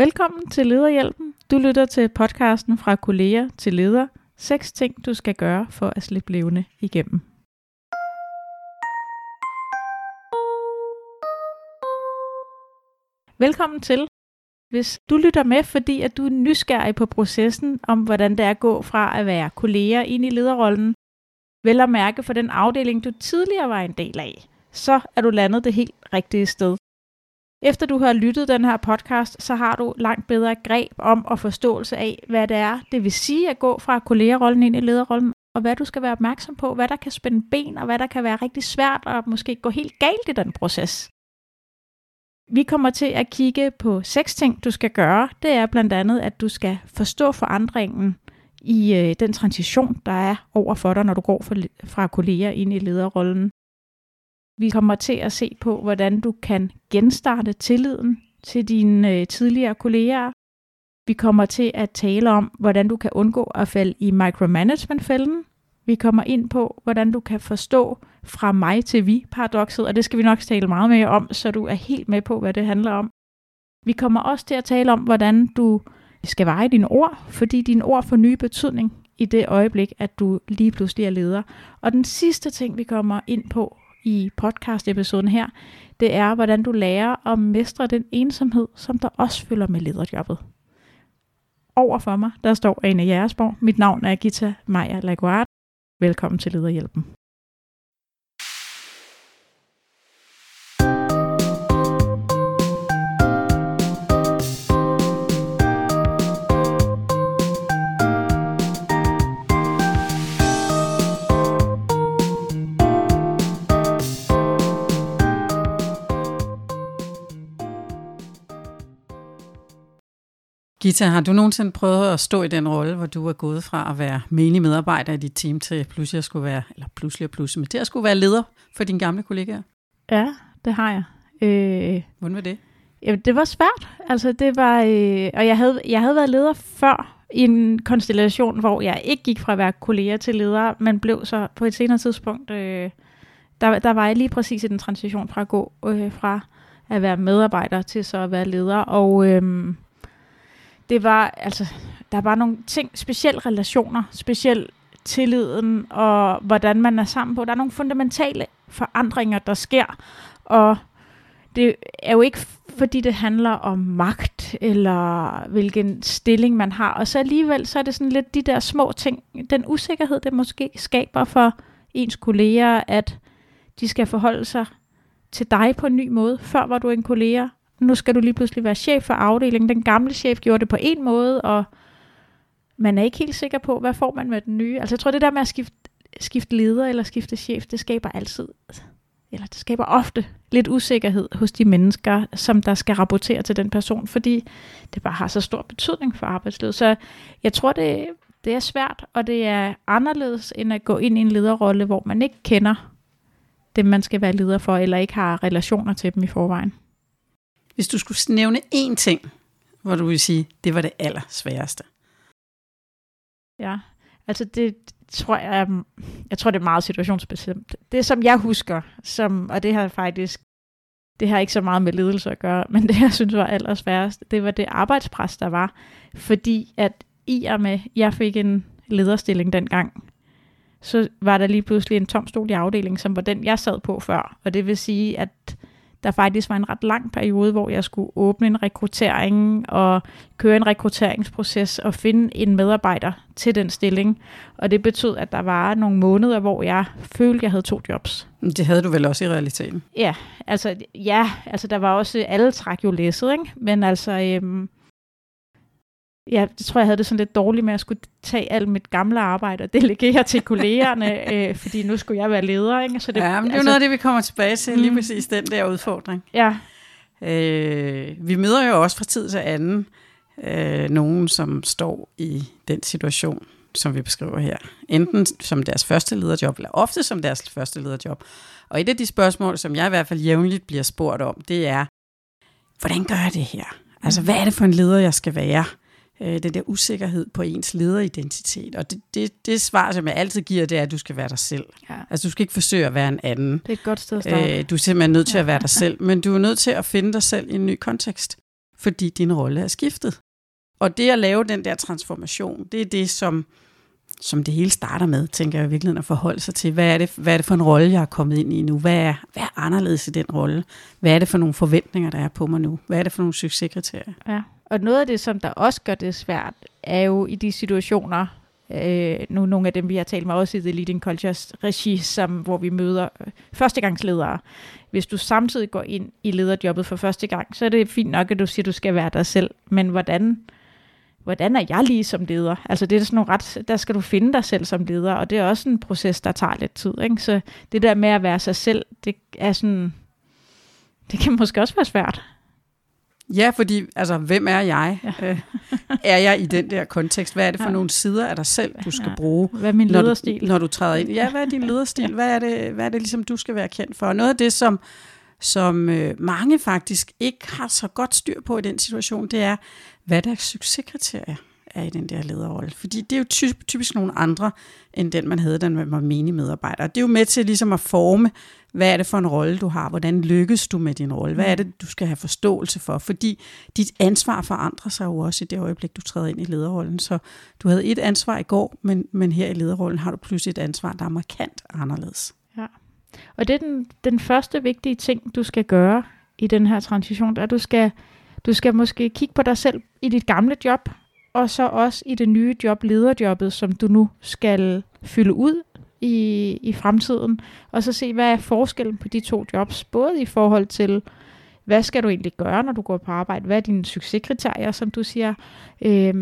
Velkommen til Lederhjælpen. Du lytter til podcasten fra kolleger til leder. Seks ting, du skal gøre for at slippe levende igennem. Velkommen til. Hvis du lytter med, fordi at du er nysgerrig på processen om, hvordan det er at gå fra at være kolleger ind i lederrollen, vel at mærke for den afdeling, du tidligere var en del af, så er du landet det helt rigtige sted. Efter du har lyttet den her podcast, så har du langt bedre greb om og forståelse af, hvad det er, det vil sige at gå fra kollegerollen ind i lederrollen, og hvad du skal være opmærksom på, hvad der kan spænde ben, og hvad der kan være rigtig svært og måske gå helt galt i den proces. Vi kommer til at kigge på seks ting, du skal gøre. Det er blandt andet, at du skal forstå forandringen i øh, den transition, der er over for dig, når du går fra kolleger ind i lederrollen. Vi kommer til at se på, hvordan du kan genstarte tilliden til dine øh, tidligere kolleger. Vi kommer til at tale om, hvordan du kan undgå at falde i micromanagement-fælden. Vi kommer ind på, hvordan du kan forstå fra mig til vi paradokset, og det skal vi nok tale meget mere om, så du er helt med på, hvad det handler om. Vi kommer også til at tale om, hvordan du skal veje dine ord, fordi dine ord får ny betydning i det øjeblik, at du lige pludselig er leder. Og den sidste ting, vi kommer ind på i podcast-episoden her, det er, hvordan du lærer at mestre den ensomhed, som der også følger med lederjobbet. Over for mig, der står Ane Jægersborg. Mit navn er Gita Maja Laguard. Velkommen til Lederhjælpen. Gita, har du nogensinde prøvet at stå i den rolle, hvor du er gået fra at være menig medarbejder i dit team til pludselig at skulle være, eller pludselig og pludselig, men til at skulle være leder for dine gamle kollegaer? Ja, det har jeg. Øh, Hvordan var det? Jamen, det var svært. Altså, det var, øh, og jeg havde, jeg havde været leder før i en konstellation, hvor jeg ikke gik fra at være kollega til leder, men blev så på et senere tidspunkt, øh, der, der var jeg lige præcis i den transition fra at gå øh, fra at være medarbejder til så at være leder, og øh, det var, altså, der var nogle ting, specielt relationer, specielt tilliden og hvordan man er sammen på. Der er nogle fundamentale forandringer, der sker, og det er jo ikke fordi det handler om magt eller hvilken stilling man har. Og så alligevel så er det sådan lidt de der små ting, den usikkerhed, det måske skaber for ens kolleger, at de skal forholde sig til dig på en ny måde. Før var du en kollega, nu skal du lige pludselig være chef for afdelingen. Den gamle chef gjorde det på en måde, og man er ikke helt sikker på, hvad får man med den nye. Altså jeg tror, det der med at skifte, skifte leder eller skifte chef, det skaber altid, eller det skaber ofte lidt usikkerhed hos de mennesker, som der skal rapportere til den person, fordi det bare har så stor betydning for arbejdslivet. Så jeg tror, det, det er svært, og det er anderledes end at gå ind i en lederrolle, hvor man ikke kender dem, man skal være leder for, eller ikke har relationer til dem i forvejen. Hvis du skulle nævne én ting, hvor du vil sige, det var det allersværeste. Ja, altså det tror jeg, jeg tror det er meget situationsbestemt. Det som jeg husker, som, og det har faktisk, det har ikke så meget med ledelse at gøre, men det jeg synes var allersværest, det var det arbejdspres, der var. Fordi at i og med, jeg fik en lederstilling dengang, så var der lige pludselig en tom stol i afdelingen, som var den, jeg sad på før. Og det vil sige, at der faktisk var en ret lang periode, hvor jeg skulle åbne en rekruttering og køre en rekrutteringsproces og finde en medarbejder til den stilling. Og det betød, at der var nogle måneder, hvor jeg følte, jeg havde to jobs. Det havde du vel også i realiteten? Ja, altså, ja, altså der var også, alle træk jo læsset, ikke? men altså, øhm, ja, det tror jeg havde det sådan lidt dårligt med at skulle tage alt mit gamle arbejde og delegere til kollegerne, øh, fordi nu skulle jeg være leder. Ikke? Så det, ja, men det er altså, noget af det, vi kommer tilbage til, lige mm. præcis den der udfordring. Ja. Øh, vi møder jo også fra tid til anden øh, nogen, som står i den situation, som vi beskriver her. Enten som deres første lederjob, eller ofte som deres første lederjob. Og et af de spørgsmål, som jeg i hvert fald jævnligt bliver spurgt om, det er, hvordan gør jeg det her? Altså, hvad er det for en leder, jeg skal være? Øh, den der usikkerhed på ens lederidentitet. Og det, det, det svar, som jeg altid giver, det er, at du skal være dig selv. Ja. Altså, du skal ikke forsøge at være en anden. Det er et godt sted at starte. Øh, du er simpelthen nødt til ja. at være dig selv, men du er nødt til at finde dig selv i en ny kontekst. fordi din rolle er skiftet. Og det at lave den der transformation, det er det, som, som det hele starter med, tænker jeg i virkeligheden at forholde sig til. Hvad er, det, hvad er det for en rolle, jeg er kommet ind i nu? Hvad er, hvad er anderledes i den rolle? Hvad er det for nogle forventninger, der er på mig nu? Hvad er det for nogle succeskriterier? Ja, og noget af det, som der også gør det svært, er jo i de situationer, øh, nu nogle af dem, vi har talt med også i The Leading Cultures regi, som, hvor vi møder øh, førstegangsledere. Hvis du samtidig går ind i lederjobbet for første gang, så er det fint nok, at du siger, at du skal være dig selv. Men hvordan, hvordan er jeg lige som leder? Altså det er sådan nogle ret, der skal du finde dig selv som leder, og det er også en proces, der tager lidt tid. Ikke? Så det der med at være sig selv, det er sådan, det kan måske også være svært. Ja, fordi, altså, hvem er jeg? Ja. Øh, er jeg i den der kontekst? Hvad er det for ja. nogle sider af dig selv, du skal ja. bruge? Hvad er min lederstil? Når du, når du træder ind. Ja, hvad er din lederstil? ja. hvad, er det, hvad er det ligesom, du skal være kendt for? Og noget af det, som, som øh, mange faktisk ikke har så godt styr på i den situation, det er, hvad der er succeskriterier er i den der lederrolle. Fordi det er jo typisk, typisk nogle andre, end den man havde, da man var menig medarbejder. Det er jo med til ligesom at forme, hvad er det for en rolle, du har? Hvordan lykkes du med din rolle? Hvad er det, du skal have forståelse for? Fordi dit ansvar forandrer sig jo også i det øjeblik, du træder ind i lederrollen. Så du havde et ansvar i går, men, men her i lederrollen har du pludselig et ansvar, der er markant anderledes. Ja. Og det er den, den første vigtige ting, du skal gøre i den her transition, at du skal, du skal måske kigge på dig selv i dit gamle job, og så også i det nye job, lederjobbet, som du nu skal fylde ud i, i fremtiden, og så se, hvad er forskellen på de to jobs, både i forhold til, hvad skal du egentlig gøre, når du går på arbejde, hvad er dine succeskriterier, som du siger, øh,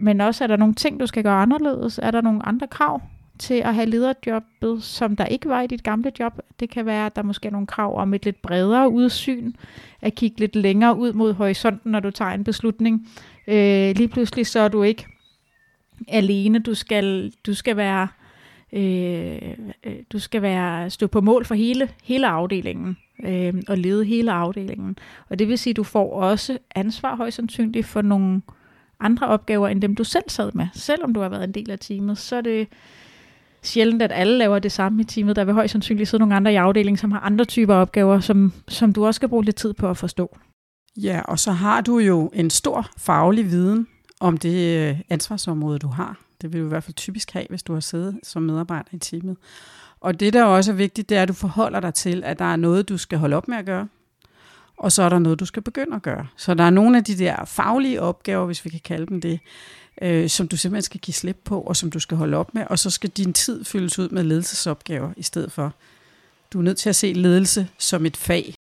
men også er der nogle ting, du skal gøre anderledes, er der nogle andre krav til at have lederjobbet, som der ikke var i dit gamle job. Det kan være, at der måske er nogle krav om et lidt bredere udsyn, at kigge lidt længere ud mod horisonten, når du tager en beslutning. Øh, lige pludselig så er du ikke alene, du skal, du skal være Øh, øh, du skal være stå på mål for hele, hele afdelingen øh, og lede hele afdelingen. Og det vil sige, at du får også ansvar højst sandsynligt for nogle andre opgaver, end dem du selv sad med. Selvom du har været en del af teamet, så er det sjældent, at alle laver det samme i teamet. Der vil højst sandsynligt sidde nogle andre i afdelingen, som har andre typer opgaver, som, som du også skal bruge lidt tid på at forstå. Ja, og så har du jo en stor faglig viden om det øh, ansvarsområde, du har. Det vil du i hvert fald typisk have, hvis du har siddet som medarbejder i teamet. Og det, der også er vigtigt, det er, at du forholder dig til, at der er noget, du skal holde op med at gøre, og så er der noget, du skal begynde at gøre. Så der er nogle af de der faglige opgaver, hvis vi kan kalde dem det, øh, som du simpelthen skal give slip på, og som du skal holde op med, og så skal din tid fyldes ud med ledelsesopgaver i stedet for. Du er nødt til at se ledelse som et fag,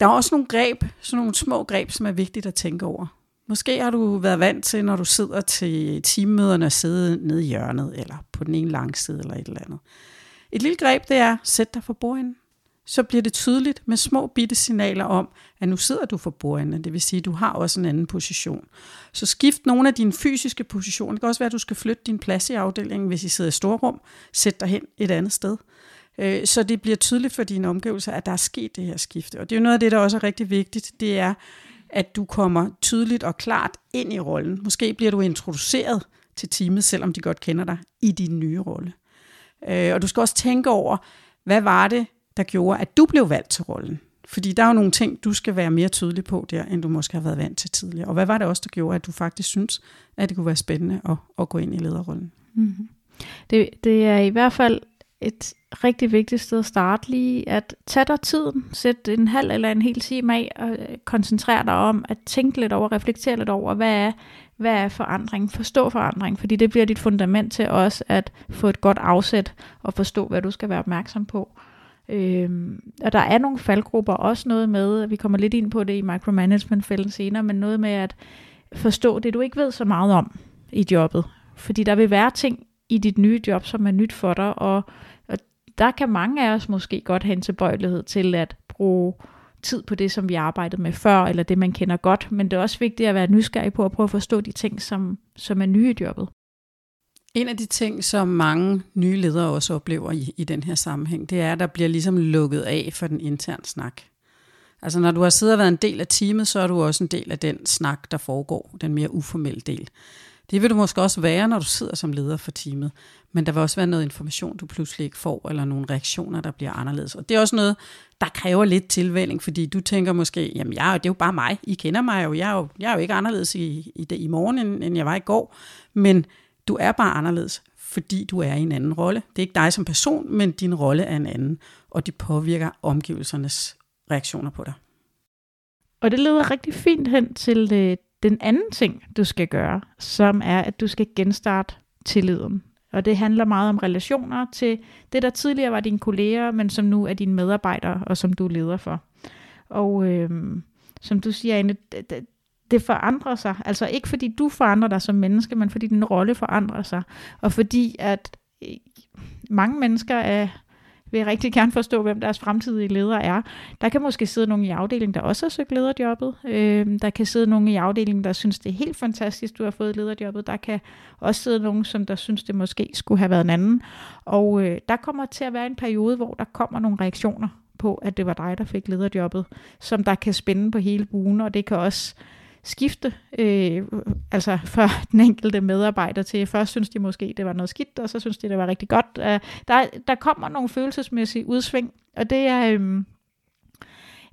Der er også nogle greb, sådan nogle små greb, som er vigtigt at tænke over. Måske har du været vant til, når du sidder til teammøderne, at sidde nede i hjørnet, eller på den ene langside, eller et eller andet. Et lille greb, det er, sæt dig for bordenden. Så bliver det tydeligt med små bitte signaler om, at nu sidder du for bordenden. Det vil sige, at du har også en anden position. Så skift nogle af dine fysiske positioner. Det kan også være, at du skal flytte din plads i afdelingen, hvis I sidder i storrum. Sæt dig hen et andet sted. Øh, så det bliver tydeligt for dine omgivelser, at der er sket det her skifte. Og det er jo noget af det, der også er rigtig vigtigt, det er, at du kommer tydeligt og klart ind i rollen. Måske bliver du introduceret til teamet, selvom de godt kender dig, i din nye rolle. Øh, og du skal også tænke over, hvad var det, der gjorde, at du blev valgt til rollen? Fordi der er jo nogle ting, du skal være mere tydelig på der, end du måske har været vant til tidligere. Og hvad var det også, der gjorde, at du faktisk synes, at det kunne være spændende at, at gå ind i lederrollen? Mm-hmm. Det, det er i hvert fald et rigtig vigtigt sted at starte lige at tage dig tiden, sæt en halv eller en hel time af og øh, koncentrere dig om at tænke lidt over, reflektere lidt over, hvad er, hvad er forandring, forstå forandring, fordi det bliver dit fundament til også at få et godt afsæt og forstå, hvad du skal være opmærksom på. Øhm, og der er nogle faldgrupper, også noget med, vi kommer lidt ind på det i micromanagement-fælden senere, men noget med at forstå det, du ikke ved så meget om i jobbet. Fordi der vil være ting i dit nye job, som er nyt for dig, og, og der kan mange af os måske godt have en tilbøjelighed til at bruge tid på det, som vi arbejdede med før, eller det, man kender godt, men det er også vigtigt at være nysgerrig på at prøve at forstå de ting, som, som er nye i jobbet. En af de ting, som mange nye ledere også oplever i, i den her sammenhæng, det er, at der bliver ligesom lukket af for den interne snak. Altså når du har siddet og været en del af teamet, så er du også en del af den snak, der foregår, den mere uformelle del. Det vil du måske også være, når du sidder som leder for teamet. Men der vil også være noget information, du pludselig ikke får, eller nogle reaktioner, der bliver anderledes. Og det er også noget, der kræver lidt tilvænning, fordi du tænker måske, jamen jeg, det er jo bare mig, I kender mig jo, jeg er jo, jeg er jo ikke anderledes i, i, det, i morgen, end, end jeg var i går. Men du er bare anderledes, fordi du er i en anden rolle. Det er ikke dig som person, men din rolle er en anden, og det påvirker omgivelsernes reaktioner på dig. Og det leder rigtig fint hen til øh, den anden ting, du skal gøre, som er, at du skal genstarte tilliden. Og det handler meget om relationer til det, der tidligere var dine kolleger, men som nu er dine medarbejdere, og som du er leder for. Og øh, som du siger, Anne, det, det forandrer sig. Altså ikke fordi du forandrer dig som menneske, men fordi din rolle forandrer sig. Og fordi at øh, mange mennesker er vil rigtig gerne forstå, hvem deres fremtidige ledere er. Der kan måske sidde nogen i afdelingen, der også har søgt lederjobbet. Øh, der kan sidde nogen i afdelingen, der synes, det er helt fantastisk, du har fået lederjobbet. Der kan også sidde nogen, som der synes, det måske skulle have været en anden. Og øh, der kommer til at være en periode, hvor der kommer nogle reaktioner på, at det var dig, der fik lederjobbet, som der kan spænde på hele buen, og det kan også skifte, øh, altså for den enkelte medarbejder til, først synes de måske, det var noget skidt, og så synes de, det var rigtig godt. Uh, der, der kommer nogle følelsesmæssige udsving, og det er øh,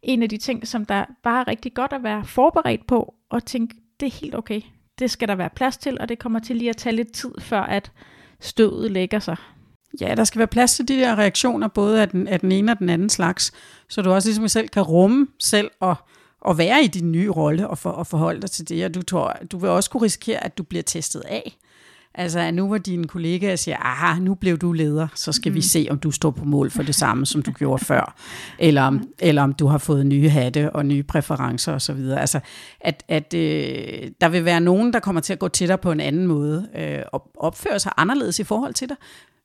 en af de ting, som der bare er rigtig godt at være forberedt på, og tænke, det er helt okay. Det skal der være plads til, og det kommer til lige at tage lidt tid, før at stødet lægger sig. Ja, der skal være plads til de der reaktioner, både af den, af den ene og den anden slags, så du også ligesom selv kan rumme selv og at være i din nye rolle og, for, og forholde dig til det. Og du, tror, du vil også kunne risikere, at du bliver testet af. Altså, nu var dine kollegaer siger, aha, nu blev du leder, så skal mm. vi se, om du står på mål for det samme, som du gjorde før. Eller om, eller om du har fået nye hatte og nye præferencer osv. Altså, at, at øh, der vil være nogen, der kommer til at gå til dig på en anden måde, øh, og opføre sig anderledes i forhold til dig,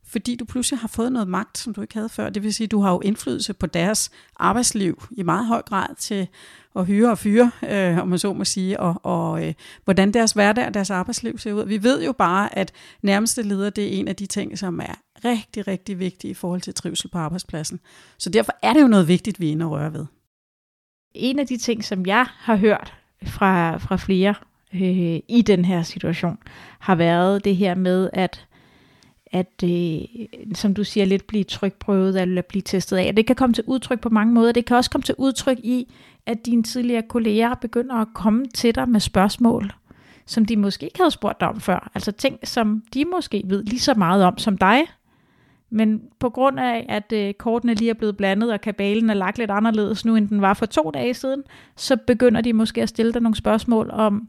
fordi du pludselig har fået noget magt, som du ikke havde før. Det vil sige, at du har jo indflydelse på deres arbejdsliv i meget høj grad til at hyre og fyre, øh, om man så må sige, og, og øh, hvordan deres hverdag og deres arbejdsliv ser ud. Vi ved jo bare, at nærmeste leder, det er en af de ting, som er rigtig, rigtig vigtige i forhold til trivsel på arbejdspladsen. Så derfor er det jo noget vigtigt, vi er inde og røre ved. En af de ting, som jeg har hørt fra, fra flere øh, i den her situation, har været det her med, at at, øh, som du siger, lidt blive trykprøvet eller blive testet af. det kan komme til udtryk på mange måder. Det kan også komme til udtryk i, at dine tidligere kolleger begynder at komme til dig med spørgsmål, som de måske ikke havde spurgt dig om før. Altså ting, som de måske ved lige så meget om som dig, men på grund af, at øh, kortene lige er blevet blandet, og kabalen er lagt lidt anderledes nu, end den var for to dage siden, så begynder de måske at stille dig nogle spørgsmål om,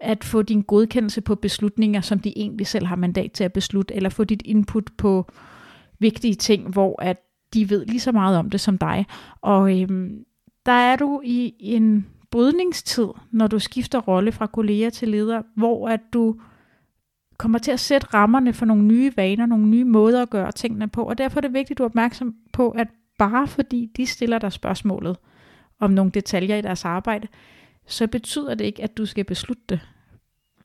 at få din godkendelse på beslutninger, som de egentlig selv har mandat til at beslutte, eller få dit input på vigtige ting, hvor at de ved lige så meget om det som dig. Og øhm, der er du i en brydningstid, når du skifter rolle fra kolleger til leder, hvor at du kommer til at sætte rammerne for nogle nye vaner, nogle nye måder at gøre tingene på. Og derfor er det vigtigt, at du er opmærksom på, at bare fordi de stiller dig spørgsmålet om nogle detaljer i deres arbejde, så betyder det ikke, at du skal beslutte det.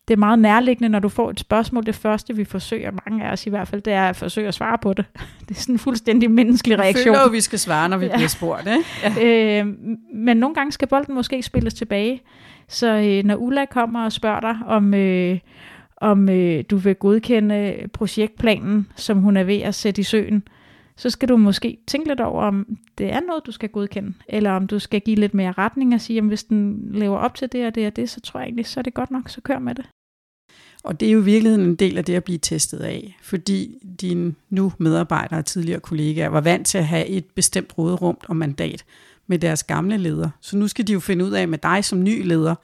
Det er meget nærliggende, når du får et spørgsmål. Det første, vi forsøger, mange af os i hvert fald, det er at forsøge at svare på det. Det er sådan en fuldstændig menneskelig reaktion. Vi føler vi skal svare, når vi ja. bliver spurgt. Ikke? Ja. Øh, men nogle gange skal bolden måske spilles tilbage. Så øh, når Ulla kommer og spørger dig, om, øh, om øh, du vil godkende projektplanen, som hun er ved at sætte i søen, øh, så skal du måske tænke lidt over, om det er noget, du skal godkende, eller om du skal give lidt mere retning og sige, at hvis den lever op til det og det og det, så tror jeg egentlig, så er det godt nok, så kør med det. Og det er jo i virkeligheden en del af det at blive testet af, fordi dine nu medarbejdere og tidligere kollegaer var vant til at have et bestemt råderum og mandat med deres gamle leder. Så nu skal de jo finde ud af med dig som ny leder,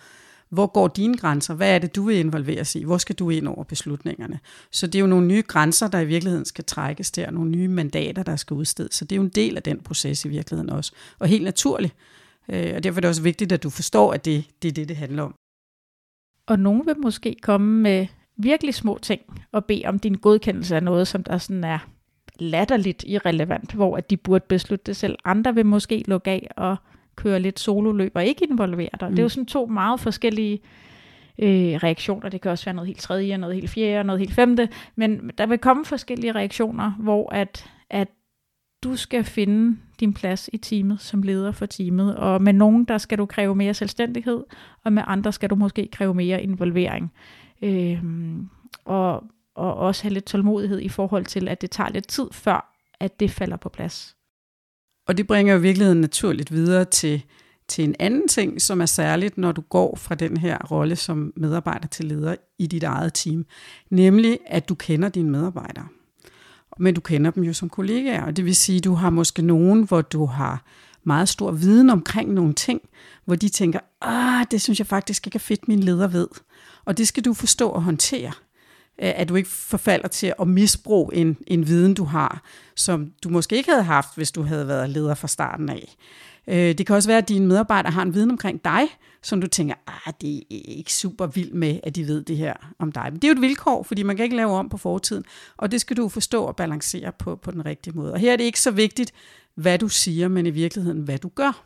hvor går dine grænser? Hvad er det, du vil involveres i? Hvor skal du ind over beslutningerne? Så det er jo nogle nye grænser, der i virkeligheden skal trækkes der, nogle nye mandater, der skal udstedes. Så det er jo en del af den proces i virkeligheden også. Og helt naturligt. Øh, og derfor er det også vigtigt, at du forstår, at det, det er det, det handler om. Og nogen vil måske komme med virkelig små ting og bede om din godkendelse af noget, som der sådan er latterligt irrelevant, hvor at de burde beslutte det selv. Andre vil måske lukke af og køre lidt sololøb og ikke involvere dig. Mm. Det er jo mm. sådan to meget forskellige øh, reaktioner. Det kan også være noget helt tredje, noget helt fjerde, noget helt femte. Men der vil komme forskellige reaktioner, hvor at, at du skal finde din plads i teamet som leder for teamet. Og med nogen, der skal du kræve mere selvstændighed, og med andre skal du måske kræve mere involvering. Øh, og, og også have lidt tålmodighed i forhold til, at det tager lidt tid før, at det falder på plads. Og det bringer jo virkeligheden naturligt videre til, til en anden ting, som er særligt, når du går fra den her rolle som medarbejder til leder i dit eget team. Nemlig, at du kender dine medarbejdere. Men du kender dem jo som kollegaer, og det vil sige, at du har måske nogen, hvor du har meget stor viden omkring nogle ting, hvor de tænker, ah, det synes jeg faktisk ikke er fedt, min leder ved. Og det skal du forstå og håndtere Øh, at du ikke forfalder til at misbruge en, en viden, du har, som du måske ikke havde haft, hvis du havde været leder fra starten af. Øh, det kan også være, at dine medarbejdere har en viden omkring dig, som du tænker, ah, det er ikke super vildt med, at de ved det her om dig. Men det er jo et vilkår, fordi man kan ikke lave om på fortiden, og det skal du forstå og balancere på, på den rigtige måde. Og her er det ikke så vigtigt, hvad du siger, men i virkeligheden, hvad du gør.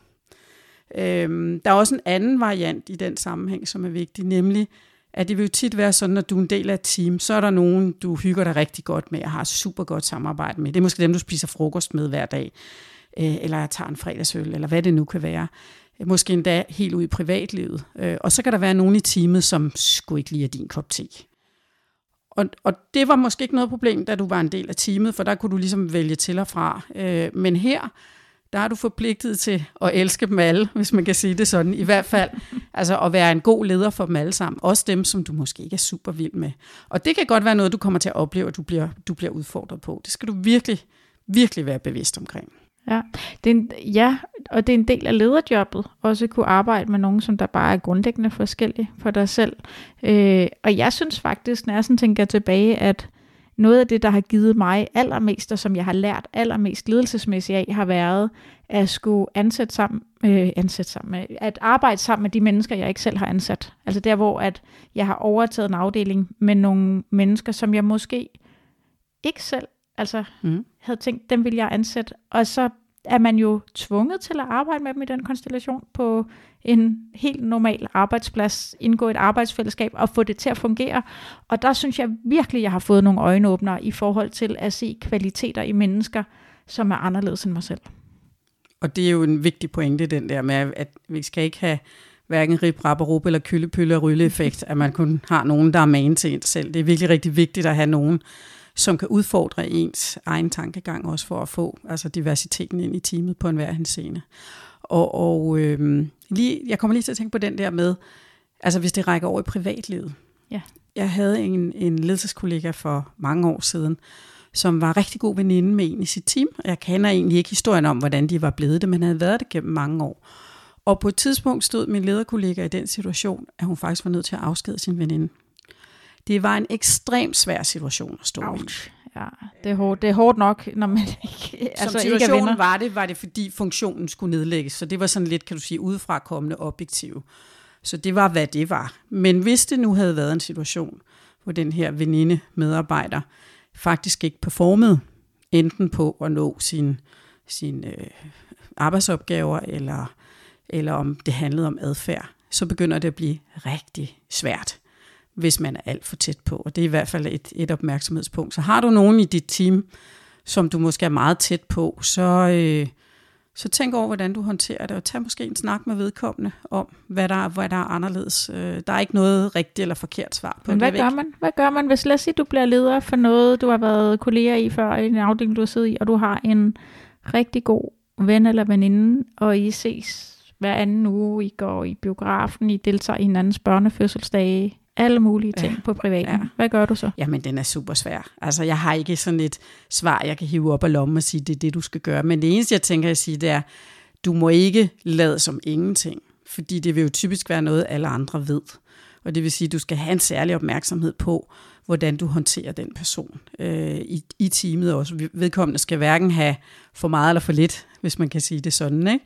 Øhm, der er også en anden variant i den sammenhæng, som er vigtig, nemlig, at det vil jo tit være sådan, at du er en del af et team, så er der nogen, du hygger dig rigtig godt med og har super godt samarbejde med. Det er måske dem, du spiser frokost med hver dag, øh, eller jeg tager en fredagsøl, eller hvad det nu kan være. Måske endda helt ud i privatlivet. Øh, og så kan der være nogen i teamet, som skulle ikke lide din kop te. Og, og det var måske ikke noget problem, da du var en del af teamet, for der kunne du ligesom vælge til og fra. Øh, men her, der er du forpligtet til at elske dem alle, hvis man kan sige det sådan. I hvert fald altså at være en god leder for dem alle sammen. Også dem, som du måske ikke er super vild med. Og det kan godt være noget, du kommer til at opleve, at du bliver, du bliver udfordret på. Det skal du virkelig, virkelig være bevidst omkring. Ja, det er en, ja, og det er en del af lederjobbet, også kunne arbejde med nogen, som der bare er grundlæggende forskellige for dig selv. Øh, og jeg synes faktisk, når jeg sådan tænker tilbage, at noget af det, der har givet mig allermest, og som jeg har lært allermest ledelsesmæssigt af, har været at skulle ansætte sammen, øh, ansætte sammen med, at arbejde sammen med de mennesker, jeg ikke selv har ansat. Altså der, hvor at jeg har overtaget en afdeling med nogle mennesker, som jeg måske ikke selv altså, mm. havde tænkt, dem vil jeg ansætte. Og så er man jo tvunget til at arbejde med dem i den konstellation på en helt normal arbejdsplads, indgå et arbejdsfællesskab og få det til at fungere. Og der synes jeg virkelig, jeg har fået nogle øjenåbnere i forhold til at se kvaliteter i mennesker, som er anderledes end mig selv. Og det er jo en vigtig pointe, den der med, at vi skal ikke have hverken rib, rap og rup eller kyldepølle og rylleeffekt, at man kun har nogen, der er man til en selv. Det er virkelig rigtig vigtigt at have nogen, som kan udfordre ens egen tankegang også for at få altså diversiteten ind i teamet på enhver henseende. Og, og øh, lige, jeg kommer lige til at tænke på den der med, altså hvis det rækker over i privatlivet. Ja. Jeg havde en, en ledelseskollega for mange år siden, som var rigtig god veninde med en i sit team. Jeg kender egentlig ikke historien om, hvordan de var blevet det, men havde været det gennem mange år. Og på et tidspunkt stod min lederkollega i den situation, at hun faktisk var nødt til at afskede sin veninde. Det var en ekstremt svær situation at stå Ouch. i. Ja, det er, hårdt, det er hårdt nok, når man ikke, altså Som situationen ikke var det, var det fordi funktionen skulle nedlægges. Så det var sådan lidt, kan du sige, udefra kommende objektiv. Så det var, hvad det var. Men hvis det nu havde været en situation, hvor den her veninde medarbejder faktisk ikke performede, enten på at nå sin, sin øh, arbejdsopgaver, eller, eller om det handlede om adfærd, så begynder det at blive rigtig svært hvis man er alt for tæt på. Og det er i hvert fald et, et opmærksomhedspunkt. Så har du nogen i dit team, som du måske er meget tæt på, så, øh, så tænk over, hvordan du håndterer det, og tag måske en snak med vedkommende om, hvad der, hvad der er anderledes. Øh, der er ikke noget rigtigt eller forkert svar på Men hvad gør man? Hvad gør man, hvis lad os sige, du bliver leder for noget, du har været kolleger i før, i en afdeling, du har siddet i, og du har en rigtig god ven eller veninde, og I ses hver anden uge, I går i biografen, I deltager i hinandens børnefødselsdage, alle mulige ting ja. på privaten. Ja. Hvad gør du så? Jamen, den er super svær. Altså, jeg har ikke sådan et svar, jeg kan hive op af lommen og sige, det er det, du skal gøre. Men det eneste, jeg tænker at sige, det er, du må ikke lade som ingenting. Fordi det vil jo typisk være noget, alle andre ved. Og det vil sige, at du skal have en særlig opmærksomhed på, hvordan du håndterer den person øh, i, i teamet også. Vedkommende skal hverken have for meget eller for lidt, hvis man kan sige det sådan. Ikke?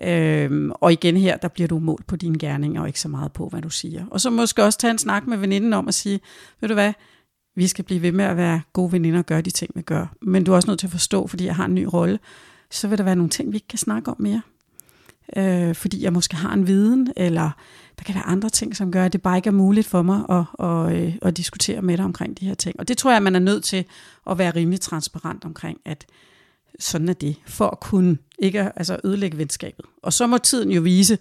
Øhm, og igen her, der bliver du målt på dine gerninger, og ikke så meget på, hvad du siger. Og så måske også tage en snak med veninden om at sige, ved du hvad, vi skal blive ved med at være gode veninder og gøre de ting, vi gør. Men du er også nødt til at forstå, fordi jeg har en ny rolle, så vil der være nogle ting, vi ikke kan snakke om mere. Øh, fordi jeg måske har en viden, eller der kan være andre ting, som gør, at det bare ikke er muligt for mig at, at, at, at diskutere med dig omkring de her ting. Og det tror jeg, man er nødt til at være rimelig transparent omkring, at sådan er det, for at kunne ikke altså ødelægge venskabet. Og så må tiden jo vise,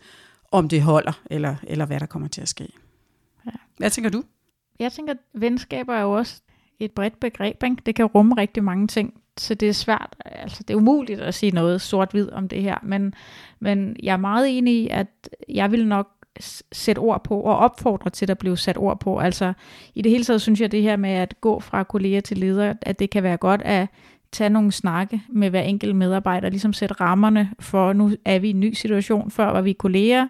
om det holder, eller, eller hvad der kommer til at ske. Ja. Hvad tænker du? Jeg tænker, at venskaber er jo også et bredt begreb. Ikke? Det kan rumme rigtig mange ting, så det er svært, altså det er umuligt at sige noget sort-hvid om det her, men, men jeg er meget enig i, at jeg vil nok sætte ord på og opfordre til, at der bliver sat ord på. Altså i det hele taget synes jeg, at det her med at gå fra kolleger til leder, at det kan være godt at tage nogle snakke med hver enkelt medarbejder, ligesom sætte rammerne for, nu er vi i en ny situation, før var vi kolleger,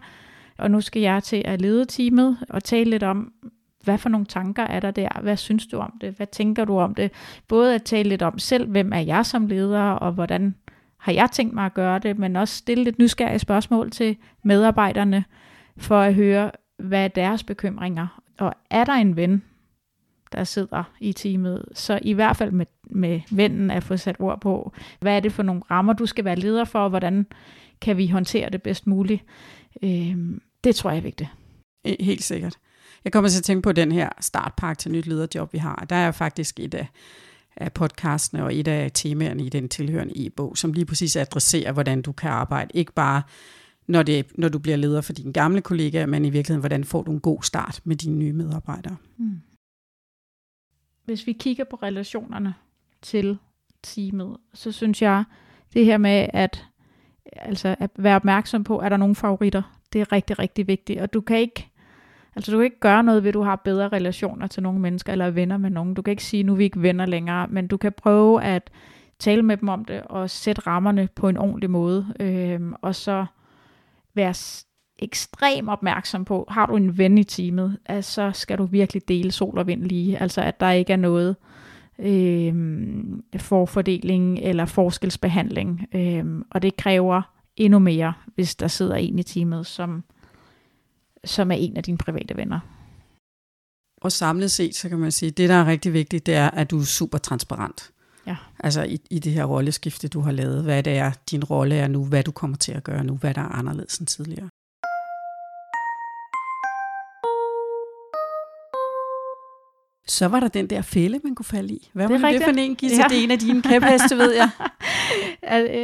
og nu skal jeg til at lede teamet og tale lidt om, hvad for nogle tanker er der der? Hvad synes du om det? Hvad tænker du om det? Både at tale lidt om selv, hvem er jeg som leder, og hvordan har jeg tænkt mig at gøre det, men også stille lidt nysgerrige spørgsmål til medarbejderne, for at høre, hvad er deres bekymringer. Og er der en ven, der sidder i teamet, så i hvert fald med, med vennen at få sat ord på, hvad er det for nogle rammer, du skal være leder for, og hvordan kan vi håndtere det bedst muligt. Øh, det tror jeg er vigtigt. Helt sikkert. Jeg kommer til at tænke på den her startpakke til nyt lederjob, vi har. Der er faktisk et af, af podcastene og et af temaerne i den tilhørende e-bog, som lige præcis adresserer, hvordan du kan arbejde. Ikke bare når, det, når du bliver leder for dine gamle kollegaer, men i virkeligheden, hvordan får du en god start med dine nye medarbejdere. Mm. Hvis vi kigger på relationerne til teamet, så synes jeg, det her med at, altså at være opmærksom på, er der nogle favoritter, det er rigtig, rigtig vigtigt. Og du kan ikke Altså du kan ikke gøre noget ved, at du har bedre relationer til nogle mennesker, eller er venner med nogen. Du kan ikke sige, nu er vi ikke venner længere, men du kan prøve at tale med dem om det, og sætte rammerne på en ordentlig måde. Øhm, og så være ekstrem opmærksom på, har du en ven i teamet, altså, så skal du virkelig dele sol og vind lige. Altså at der ikke er noget øhm, forfordeling eller forskelsbehandling. Øhm, og det kræver endnu mere, hvis der sidder en i teamet, som som er en af dine private venner. Og samlet set, så kan man sige, at det, der er rigtig vigtigt, det er, at du er super transparent. Ja. Altså i, i det her rolleskifte, du har lavet. Hvad det er, din rolle er nu, hvad du kommer til at gøre nu, hvad der er anderledes end tidligere. Så var der den der fælde, man kunne falde i. Hvad det var det, for en, Gita? Ja. Det er en af dine kæpheste, ved jeg.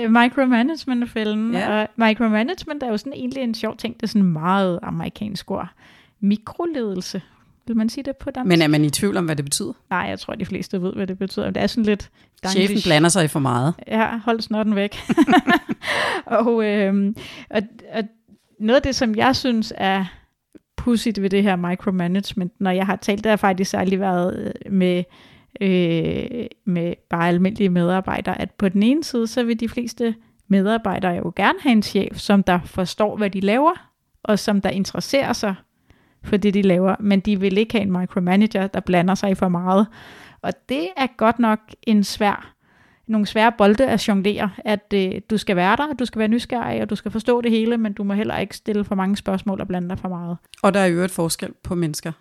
uh, micromanagement-fælden. Ja. Og micromanagement er jo sådan egentlig en sjov ting. Det er sådan meget amerikansk ord. Mikroledelse. Vil man sige det på dansk? Men er man i tvivl om, hvad det betyder? Nej, jeg tror, de fleste ved, hvad det betyder. Det er sådan lidt... Chefen blander sig i for meget. Ja, hold snotten væk. og, øh, og, og noget af det, som jeg synes er pudsigt ved det her micromanagement, når jeg har talt, der har faktisk særlig været øh, med, øh, med bare almindelige medarbejdere, at på den ene side, så vil de fleste medarbejdere jo gerne have en chef, som der forstår, hvad de laver, og som der interesserer sig for det, de laver, men de vil ikke have en micromanager, der blander sig i for meget. Og det er godt nok en svær nogle svære bolde at jonglere, at øh, du skal være der, du skal være nysgerrig, og du skal forstå det hele, men du må heller ikke stille for mange spørgsmål og blande dig for meget. Og der er jo et forskel på mennesker.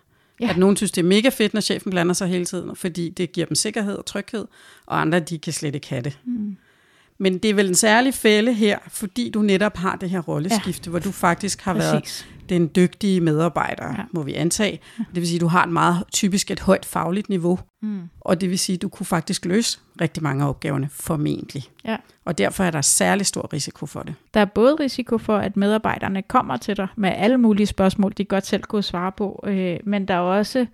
Ja. At nogen synes, det er mega fedt, når chefen blander sig hele tiden, fordi det giver dem sikkerhed og tryghed, og andre, de kan slet ikke have det. Mm. Men det er vel en særlig fælde her, fordi du netop har det her rolleskifte, ja. hvor du faktisk har Præcis. været den dygtige medarbejder, ja. må vi antage. Det vil sige, at du har et meget typisk et højt fagligt niveau, mm. og det vil sige, at du kunne faktisk løse rigtig mange af opgaverne formentlig. Ja. Og derfor er der særlig stor risiko for det. Der er både risiko for, at medarbejderne kommer til dig med alle mulige spørgsmål, de godt selv kunne svare på, øh, men der er, også,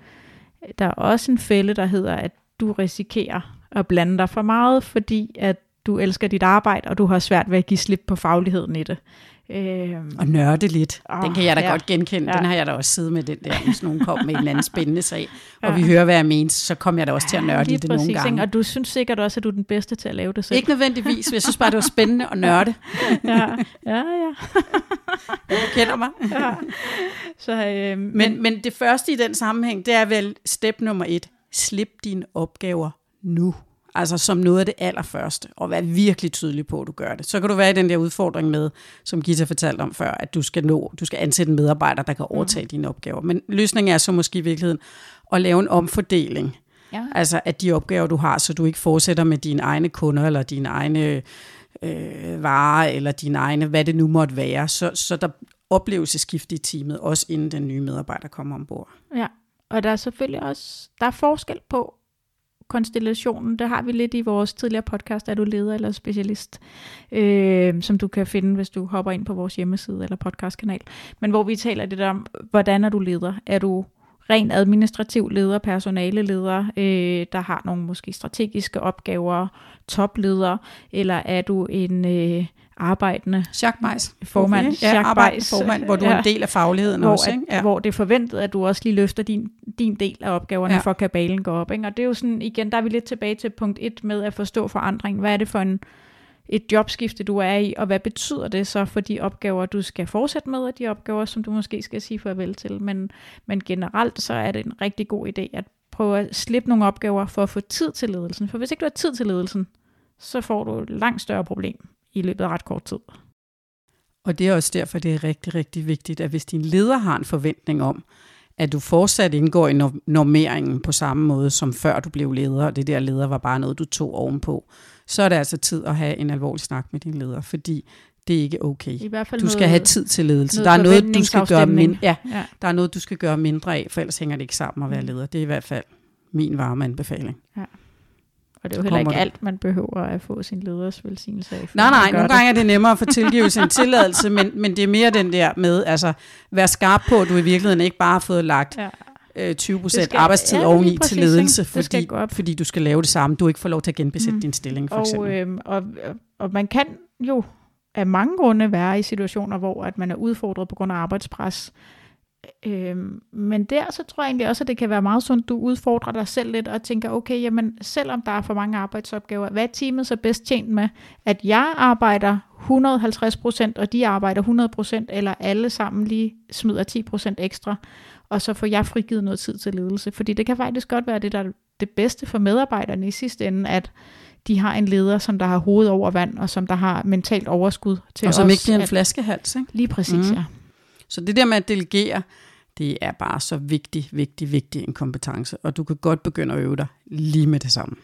der er også en fælde, der hedder, at du risikerer at blande dig for meget, fordi at du elsker dit arbejde, og du har svært ved at give slip på fagligheden i det. Øhm, og nørde lidt. Oh, den kan jeg da ja, godt genkende. Ja. Den har jeg da også siddet med den der, hvis nogen kom med en eller anden spændende sag, og ja. vi hører, hvad jeg mener, så kommer jeg da også ja, til at nørde i det præcis, nogle gange. Og du synes sikkert også, at du er den bedste til at lave det selv. Ikke nødvendigvis, men jeg synes bare, det var spændende at nørde. ja, ja, ja. du kender mig. ja. Så, øh, men, men, men det første i den sammenhæng, det er vel step nummer et. Slip dine opgaver nu. Altså som noget af det allerførste, og være virkelig tydelig på, at du gør det. Så kan du være i den der udfordring med, som Gita fortalte om før, at du skal nå, du skal ansætte en medarbejder, der kan overtage mm. dine opgaver. Men løsningen er så måske i virkeligheden at lave en omfordeling. Ja. Altså at de opgaver, du har, så du ikke fortsætter med dine egne kunder, eller dine egne øh, varer, eller dine egne, hvad det nu måtte være. Så, så der opleves skift i teamet, også inden den nye medarbejder kommer ombord. Ja, og der er selvfølgelig også, der er forskel på, konstellationen, det har vi lidt i vores tidligere podcast, er du leder eller specialist, øh, som du kan finde, hvis du hopper ind på vores hjemmeside eller podcastkanal. Men hvor vi taler lidt om, hvordan er du leder? Er du ren administrativ leder, personaleleder, øh, der har nogle måske strategiske opgaver, topleder, eller er du en øh, arbejdende Jacques formand, ja, Jacques Beis, formand, hvor du er ja. en del af fagligheden hvor, også. Ikke? Ja. hvor det er forventet, at du også lige løfter din, din del af opgaverne, Ja. for kabalen går op. Ikke? Og det er jo sådan, igen, der er vi lidt tilbage til punkt 1 med at forstå forandring. Hvad er det for en, et jobskifte, du er i, og hvad betyder det så for de opgaver, du skal fortsætte med, og de opgaver, som du måske skal sige farvel til. Men, men generelt så er det en rigtig god idé at prøve at slippe nogle opgaver for at få tid til ledelsen. For hvis ikke du har tid til ledelsen, så får du et langt større problem i løbet af ret kort tid. Og det er også derfor, det er rigtig, rigtig vigtigt, at hvis din leder har en forventning om, at du fortsat indgår i nor- normeringen på samme måde, som før du blev leder, og det der leder var bare noget, du tog ovenpå, så er det altså tid at have en alvorlig snak med din leder, fordi det er ikke okay. I hvert fald Du skal noget, have tid til ledelse. Der er noget, du skal gøre mindre. Ja, Ja. der er noget, du skal gøre mindre af, for ellers hænger det ikke sammen at være Mm. leder. Det er i hvert fald min varme anbefaling. Og det er jo heller ikke alt, man behøver at få sin leders velsignelse af. Nej, nej, nogle det. gange er det nemmere at få tilgivelse en tilladelse, men, men det er mere den der med, altså, vær skarp på, at du i virkeligheden ikke bare har fået lagt Ja. øh, 20 Det procent skal- arbejdstid ja, oveni præcis, til ledelse, fordi, fordi du skal lave det samme. Du ikke får lov til at genbesætte. Mm. din stilling, for Og, eksempel. øhm, og, og man kan jo af mange grunde være i situationer, hvor at man er udfordret på grund af arbejdspres. Øhm, men der så tror jeg egentlig også, at det kan være meget sundt, du udfordrer dig selv lidt og tænker, okay, jamen selvom der er for mange arbejdsopgaver, hvad er teamet så bedst tjent med? At jeg arbejder 150%, og de arbejder 100%, eller alle sammen lige smider 10% ekstra, og så får jeg frigivet noget tid til ledelse. Fordi det kan faktisk godt være det, der er det bedste for medarbejderne i sidste ende, at de har en leder, som der har hovedet over vand, og som der har mentalt overskud til og som os ikke bliver en at- flaskehals. Ikke? Lige præcis, mm. ja. Så det der med at delegere, det er bare så vigtig, vigtig, vigtig en kompetence, og du kan godt begynde at øve dig lige med det samme.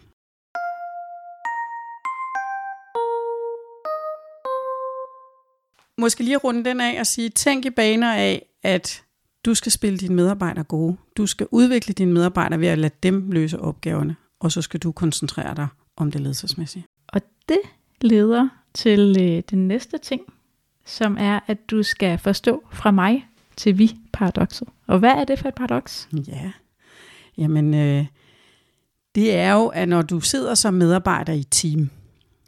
Måske lige at runde den af og sige, tænk i baner af, at du skal spille dine medarbejdere gode. Du skal udvikle dine medarbejdere ved at lade dem løse opgaverne, og så skal du koncentrere dig om det ledelsesmæssige. Og det leder til øh, den næste ting, som er, at du skal forstå fra mig til vi paradokset. Og hvad er det for et paradoks? Ja, jamen øh, det er jo, at når du sidder som medarbejder i team,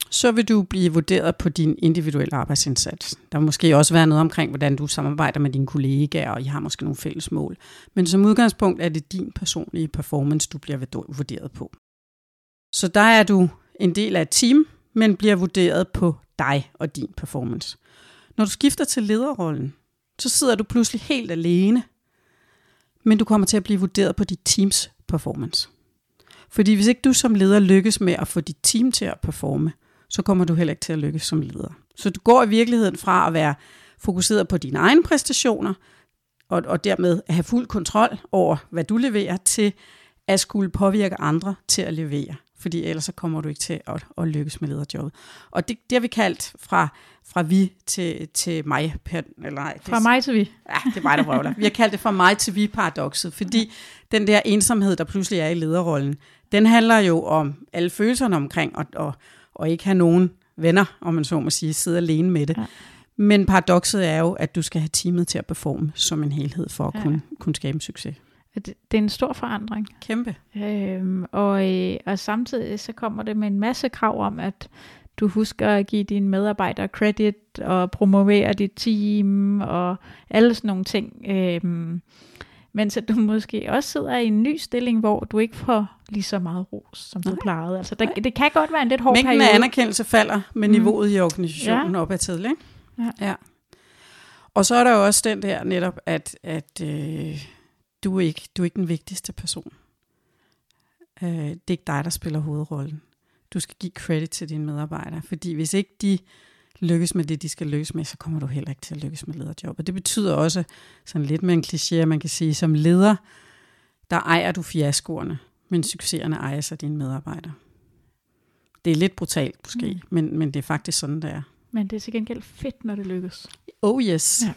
så vil du blive vurderet på din individuelle arbejdsindsats. Der vil måske også være noget omkring, hvordan du samarbejder med dine kollegaer, og I har måske nogle fælles mål. Men som udgangspunkt er det din personlige performance, du bliver vurderet på. Så der er du en del af et team, men bliver vurderet på dig og din performance. Når du skifter til lederrollen, så sidder du pludselig helt alene men du kommer til at blive vurderet på dit teams performance. Fordi hvis ikke du som leder lykkes med at få dit team til at performe, så kommer du heller ikke til at lykkes som leder. Så du går i virkeligheden fra at være fokuseret på dine egne præstationer, og, og dermed at have fuld kontrol over, hvad du leverer, til at skulle påvirke andre til at levere. Fordi ellers så kommer du ikke til at, at lykkes med lederjobbet. Og det, det har vi kaldt fra, fra vi til, til mig. Eller nej, det, Fra mig til vi. Ja, det er mig, der vrøvler. Vi har kaldt det fra mig til vi paradokset, fordi den der ensomhed, der pludselig er i lederrollen, den handler jo om alle følelserne omkring, og, og, og ikke have nogen venner, om man så må sige, sidde alene med det. Ja. Men paradokset er jo, at du skal have teamet til at performe som en helhed, for at Ja. kunne, kunne skabe en succes. Det, det er en stor forandring. Kæmpe. Øhm, og, øh, og samtidig så kommer det med en masse krav om, at du husker at give dine medarbejdere credit og promovere dit team og alle sådan nogle ting. Øhm, mens at du måske også sidder i en ny stilling, hvor du ikke får lige så meget ros, som du Nej. plejede. Altså, der, det kan godt være en lidt hård Mængden periode. af anerkendelse falder med Mm. niveauet i organisationen Ja. opad til, ikke? Ja. ja. Og så er der jo også den der netop, at, at øh, du, er ikke, du er ikke den vigtigste person. Øh, det er ikke dig, der spiller hovedrollen. Du skal give credit til dine medarbejdere, fordi hvis ikke de lykkes med det, de skal lykkes med, så kommer du heller ikke til at lykkes med lederjob. Og det betyder også, sådan lidt med en kliché, man kan sige, som leder, der ejer du fiaskoerne, men succeserne ejes af dine medarbejdere. Det er lidt brutalt måske, mm. men, men det er faktisk sådan, det er. Men det er til gengæld fedt, når det lykkes. Oh yes. Ja.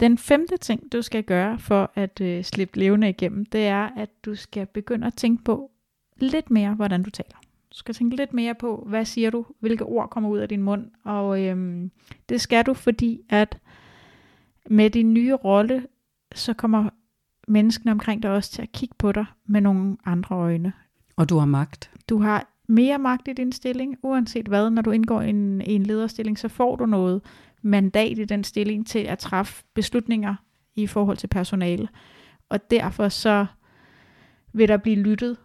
Den femte ting, du skal gøre for at øh, slippe levende igennem, det er, at du skal begynde at tænke på lidt mere, hvordan du taler. Du skal tænke lidt mere på, hvad siger du, hvilke ord kommer ud af din mund, og øhm, det skal du, fordi at med din nye rolle, så kommer menneskene omkring dig også til at kigge på dig med nogle andre øjne. Og du har magt. Du har mere magt i din stilling, uanset hvad. Når du indgår i en, i en lederstilling, så får du noget mandat i den stilling til at træffe beslutninger i forhold til personale. Og derfor så vil der blive lyttet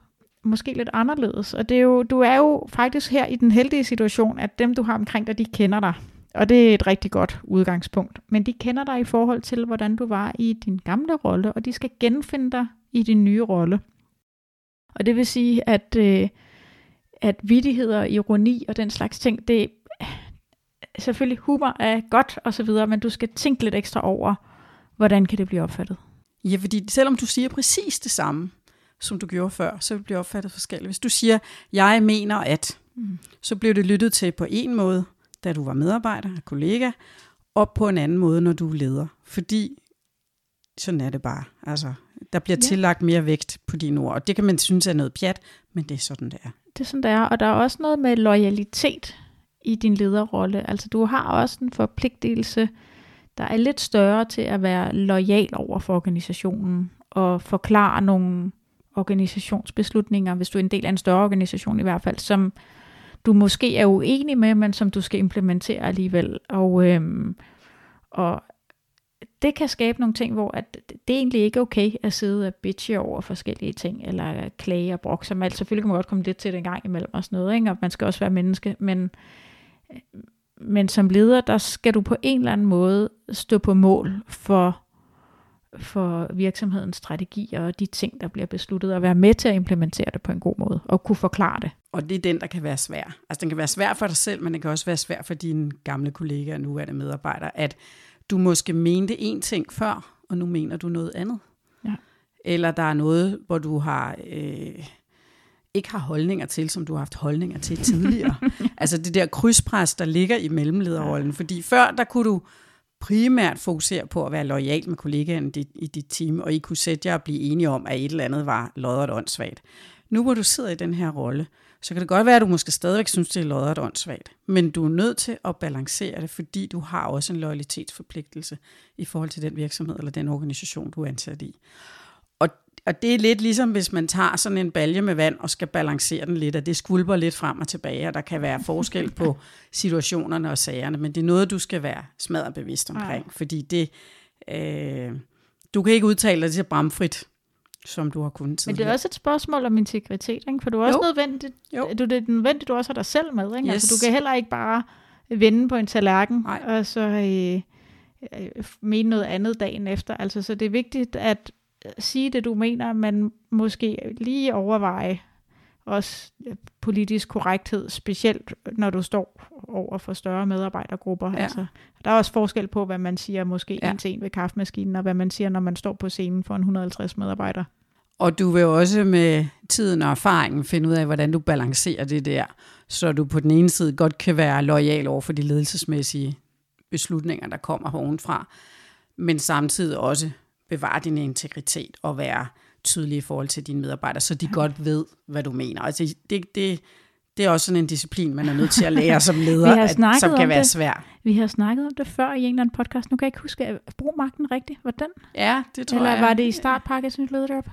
måske lidt anderledes. Og det er jo, du er jo faktisk her i den heldige situation, at dem, du har omkring dig, de kender dig. Og det er et rigtig godt udgangspunkt. Men de kender dig i forhold til, hvordan du var i din gamle rolle, og de skal genfinde dig i din nye rolle. Og det vil sige, at, øh, at vidigheder, ironi og den slags ting, det selvfølgelig humor er godt og så videre, men du skal tænke lidt ekstra over, hvordan kan det blive opfattet. Ja, fordi selvom du siger præcis det samme, som du gjorde før, så vil det blive opfattet forskelligt. Hvis du siger, jeg mener at, mm. så bliver det lyttet til på en måde, da du var medarbejder og kollega, og på en anden måde, når du er leder. Fordi sådan er det bare. Altså, der bliver ja. tillagt mere vægt på dine ord, og det kan man synes er noget pjat, men det er sådan, det er. Det er sådan, det er, og der er også noget med loyalitet i din lederrolle. Altså, du har også en forpligtelse, der er lidt større til at være lojal over for organisationen, og forklare nogle organisationsbeslutninger, hvis du er en del af en større organisation i hvert fald, som du måske er uenig med, men som du skal implementere alligevel. Og, øhm, og det kan skabe nogle ting, hvor at det er egentlig ikke okay at sidde og bitche over forskellige ting, eller klage og brokke sig Altså. Selvfølgelig kan man godt komme lidt til det en gang imellem og sådan noget, ikke? og man skal også være menneske, men, men som leder, der skal du på en eller anden måde stå på mål for for virksomhedens strategier og de ting, der bliver besluttet, og være med til at implementere det på en god måde, og kunne forklare det. Og det er den, der kan være svær. Altså den kan være svær for dig selv, men den kan også være svær for dine gamle kollegaer, nu er det medarbejdere, at du måske mente en ting før, og nu mener du noget andet. Ja. Eller der er noget, hvor du har... Øh, ikke har holdninger til, som du har haft holdninger til tidligere. altså det der krydspres, der ligger i mellemlederrollen. Fordi før, der kunne du primært fokusere på at være lojal med kollegaen i dit team, og I kunne sætte jer og blive enige om, at et eller andet var lodderet åndssvagt. Nu hvor du sidder i den her rolle, så kan det godt være, at du måske stadigvæk synes, det er lodderet åndssvagt, men du er nødt til at balancere det, fordi du har også en loyalitetsforpligtelse i forhold til den virksomhed eller den organisation, du er ansat i og det er lidt ligesom, hvis man tager sådan en balje med vand og skal balancere den lidt, at det skvulper lidt frem og tilbage, og der kan være forskel på situationerne og sagerne, men det er noget, du skal være smadret bevidst omkring, ja. fordi det, øh, du kan ikke udtale dig til bramfrit, som du har kunnet tidligere. Men det er også et spørgsmål om integritet, ikke? for du er også jo. nødvendigt, jo. Du, det er nødvendigt, du også har dig selv med. Ikke? Yes. Altså, du kan heller ikke bare vende på en tallerken, Nej. og så øh, øh, mene noget andet dagen efter. Altså, så det er vigtigt, at sige det, du mener, men måske lige overveje også politisk korrekthed, specielt når du står over for større medarbejdergrupper. Ja. Altså, der er også forskel på, hvad man siger måske ja. en til en ved kaffemaskinen, og hvad man siger, når man står på scenen for en 150 medarbejdere. Og du vil også med tiden og erfaringen finde ud af, hvordan du balancerer det der, så du på den ene side godt kan være lojal over for de ledelsesmæssige beslutninger, der kommer ovenfra, men samtidig også bevare din integritet og være tydelig i forhold til dine medarbejdere, så de godt ved, hvad du mener. Altså, det, det, det er også sådan en disciplin, man er nødt til at lære som leder, at, som kan være det. svær. Vi har snakket om det før i en eller anden podcast. Nu kan jeg ikke huske, at bruge magten rigtigt. Var den? Ja, det tror Eller jeg. Eller var det i startpakkes nyt lederjob?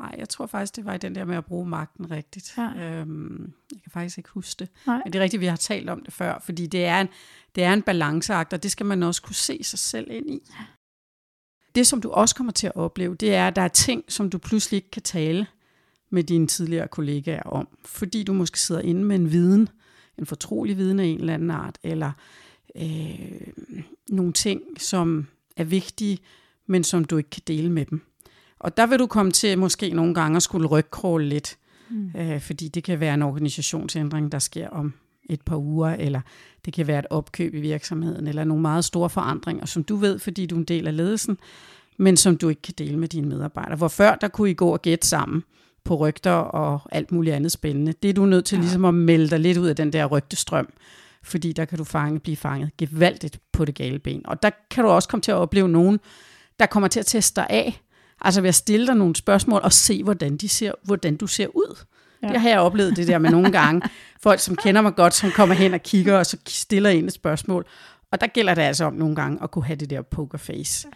Nej, jeg tror faktisk, det var i den der med at bruge magten rigtigt. Ja. Øhm, jeg kan faktisk ikke huske det. Nej. Men det er rigtigt, vi har talt om det før, fordi det er en, det er en balanceakt, og det skal man også kunne se sig selv ind i. Det, som du også kommer til at opleve, det er, at der er ting, som du pludselig ikke kan tale med dine tidligere kollegaer om, fordi du måske sidder inde med en viden, en fortrolig viden af en eller anden art, eller øh, nogle ting, som er vigtige, men som du ikke kan dele med dem. Og der vil du komme til måske nogle gange at skulle rygkråle lidt, mm. øh, fordi det kan være en organisationsændring, der sker om et par uger, eller det kan være et opkøb i virksomheden, eller nogle meget store forandringer, som du ved, fordi du er en del af ledelsen, men som du ikke kan dele med dine medarbejdere. Hvor før, der kunne I gå og gætte sammen på rygter og alt muligt andet spændende. Det er du nødt til ja. ligesom at melde dig lidt ud af den der rygtestrøm, fordi der kan du fange, blive fanget gevaldigt på det gale ben. Og der kan du også komme til at opleve nogen, der kommer til at teste dig af, altså ved at stille dig nogle spørgsmål og se, hvordan, de ser, hvordan du ser ud. Ja. Det har jeg oplevet det der med nogle gange. Folk, som kender mig godt, som kommer hen og kigger, og så stiller en et spørgsmål. Og der gælder det altså om nogle gange at kunne have det der pokerface.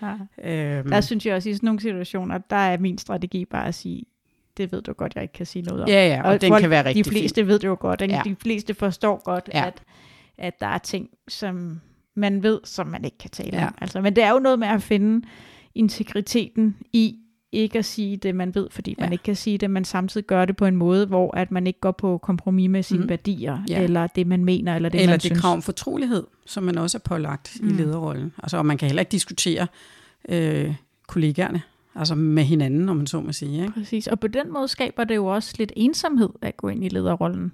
Ja. Øhm. Der synes jeg også, i sådan nogle situationer, der er min strategi bare at sige, det ved du godt, jeg ikke kan sige noget om. Ja, ja, og, og den folk, kan være rigtig De fleste fin. ved det jo godt, Ja. de fleste forstår godt, ja. at, at der er ting, som man ved, som man ikke kan tale ja. om. Altså, men det er jo noget med at finde integriteten i ikke at sige det, man ved, fordi ja. man ikke kan sige det, men samtidig gør det på en måde, hvor at man ikke går på kompromis med sine mm. værdier, ja. eller det, man mener, eller det, eller man det synes. krav om fortrolighed, som man også er pålagt mm. i lederrollen. Altså, og man kan heller ikke diskutere øh, kollegaerne, altså med hinanden, om man så må sige. Ikke? Præcis, og på den måde skaber det jo også lidt ensomhed at gå ind i lederrollen.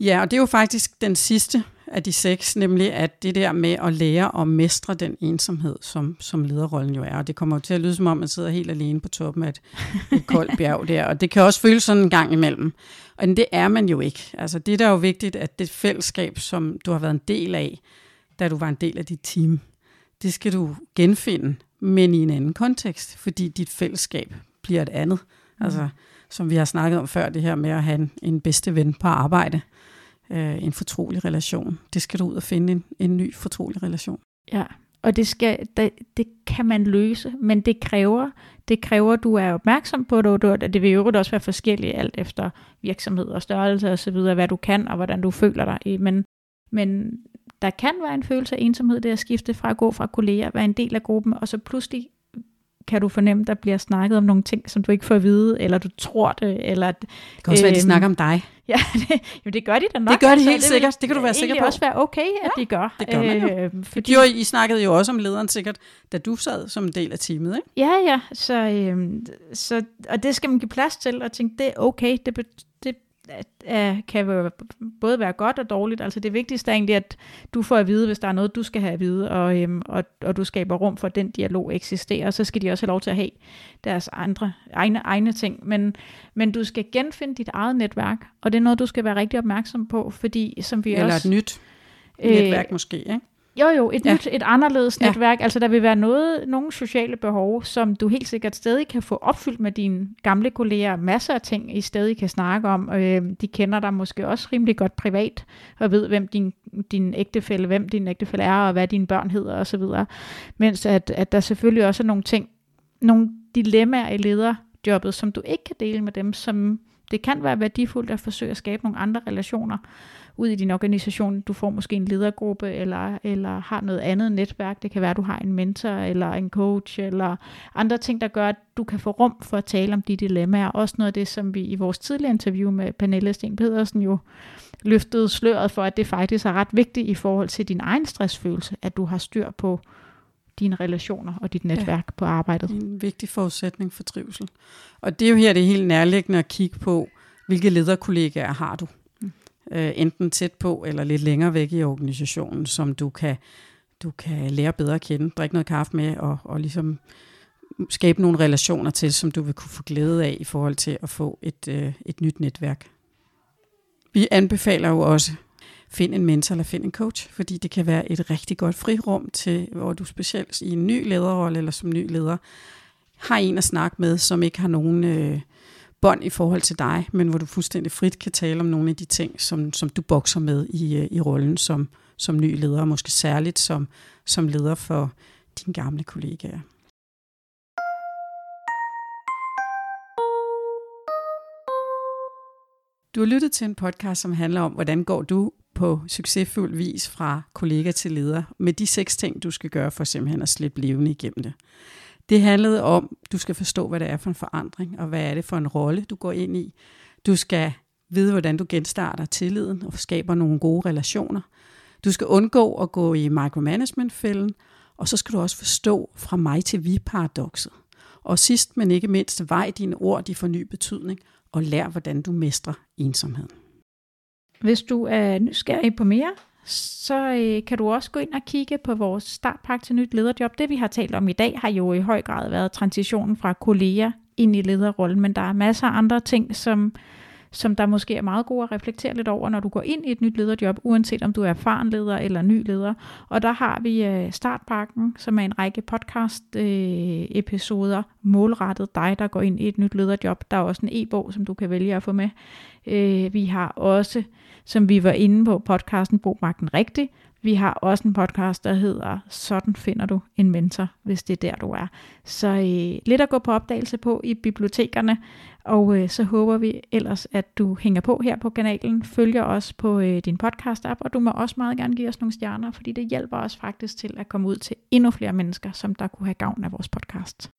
Ja, og det er jo faktisk den sidste af de seks, nemlig at det der med at lære at mestre den ensomhed, som, som lederrollen jo er. Og det kommer jo til at lyde som om, man sidder helt alene på toppen af et, et koldt bjerg der. Og det kan også føles sådan en gang imellem. Og det er man jo ikke. Altså det der er jo vigtigt, at det fællesskab, som du har været en del af, da du var en del af dit team, det skal du genfinde, men i en anden kontekst, fordi dit fællesskab bliver et andet. Mm. Altså, som vi har snakket om før, det her med at have en, en bedste ven på arbejde øh, en fortrolig relation. Det skal du ud og finde en, en ny fortrolig relation. Ja, og det, skal, det, det kan man løse, men det kræver, det kræver, at du er opmærksom på det, og det vil jo også være forskelligt alt efter virksomhed og størrelse og så videre, hvad du kan og hvordan du føler dig. Men, men der kan være en følelse af ensomhed, det at skifte fra at gå fra kolleger, være en del af gruppen, og så pludselig kan du fornemme, der bliver snakket om nogle ting, som du ikke får at vide, eller du tror det, eller... Det kan også øh, være, de øhm, snakker om dig. Ja, det, jo, det gør de da nok. Det gør de altså, helt sikkert. Det kan du være sikker på. Det også være okay, at ja, de gør. Det gør man jo. Øh, fordi... jo, I snakkede jo også om lederen sikkert, da du sad som en del af teamet, ikke? Ja, ja. Så, øh, så, og det skal man give plads til, og tænke, det er okay. Det, det er, kan jo både være godt og dårligt. Altså det vigtigste er egentlig, at du får at vide, hvis der er noget, du skal have at vide, og, øhm, og, og du skaber rum for, at den dialog eksisterer. Så skal de også have lov til at have deres andre, egne, egne ting. Men, men du skal genfinde dit eget netværk, og det er noget, du skal være rigtig opmærksom på, fordi som vi Eller også... et nyt netværk øh, måske, ikke? Jo, jo, et ja. nyt, et anderledes ja. netværk. Altså, der vil være noget, nogle sociale behov, som du helt sikkert stadig kan få opfyldt med dine gamle kolleger. Masser af ting, I stadig kan snakke om. Øh, de kender dig måske også rimelig godt privat, og ved, hvem din, din ægtefælle, hvem din ægtefælle er, og hvad dine børn hedder osv. Mens at, at der selvfølgelig også er nogle ting, nogle dilemmaer i lederjobbet, som du ikke kan dele med dem, som det kan være værdifuldt at forsøge at skabe nogle andre relationer ud i din organisation. Du får måske en ledergruppe, eller, eller har noget andet netværk. Det kan være, at du har en mentor, eller en coach, eller andre ting, der gør, at du kan få rum for at tale om de dilemmaer. Også noget af det, som vi i vores tidligere interview med Pernille Sten Pedersen jo løftede sløret for, at det faktisk er ret vigtigt i forhold til din egen stressfølelse, at du har styr på dine relationer og dit netværk ja, på arbejdet. En vigtig forudsætning for trivsel. Og det er jo her, det er helt nærliggende at kigge på, hvilke lederkollegaer har du øh, enten tæt på eller lidt længere væk i organisationen, som du kan, du kan lære bedre at kende, drikke noget kaffe med og, og ligesom skabe nogle relationer til, som du vil kunne få glæde af i forhold til at få et, øh, et nyt netværk. Vi anbefaler jo også, find en mentor eller find en coach, fordi det kan være et rigtig godt frirum til, hvor du specielt i en ny lederrolle eller som ny leder, har en at snakke med, som ikke har nogen øh, bånd i forhold til dig, men hvor du fuldstændig frit kan tale om nogle af de ting, som, som du bokser med i, øh, i rollen som, som ny leder, og måske særligt som, som leder for dine gamle kollegaer. Du har lyttet til en podcast, som handler om, hvordan går du på succesfuld vis fra kollega til leder, med de seks ting, du skal gøre for simpelthen at slippe levende igennem det. Det handlede om, du skal forstå, hvad det er for en forandring, og hvad er det for en rolle, du går ind i. Du skal vide, hvordan du genstarter tilliden og skaber nogle gode relationer. Du skal undgå at gå i micromanagement-fælden, og så skal du også forstå fra mig til vi-paradokset. Og sidst, men ikke mindst, vej dine ord, de får ny betydning, og lær, hvordan du mestrer ensomheden. Hvis du er nysgerrig på mere, så øh, kan du også gå ind og kigge på vores startpakke til nyt lederjob. Det vi har talt om i dag har jo i høj grad været transitionen fra kolleger ind i lederrollen, men der er masser af andre ting, som, som der måske er meget gode at reflektere lidt over, når du går ind i et nyt lederjob, uanset om du er erfaren leder eller ny leder. Og der har vi øh, startpakken, som er en række podcast-episoder øh, målrettet dig, der går ind i et nyt lederjob. Der er også en e-bog, som du kan vælge at få med Øh, vi har også, som vi var inde på, podcasten Brug Magten Rigtigt. Vi har også en podcast, der hedder Sådan finder du en mentor, hvis det er der, du er. Så øh, lidt at gå på opdagelse på i bibliotekerne, og øh, så håber vi ellers, at du hænger på her på kanalen, følger os på øh, din podcast-app, og du må også meget gerne give os nogle stjerner, fordi det hjælper os faktisk til at komme ud til endnu flere mennesker, som der kunne have gavn af vores podcast.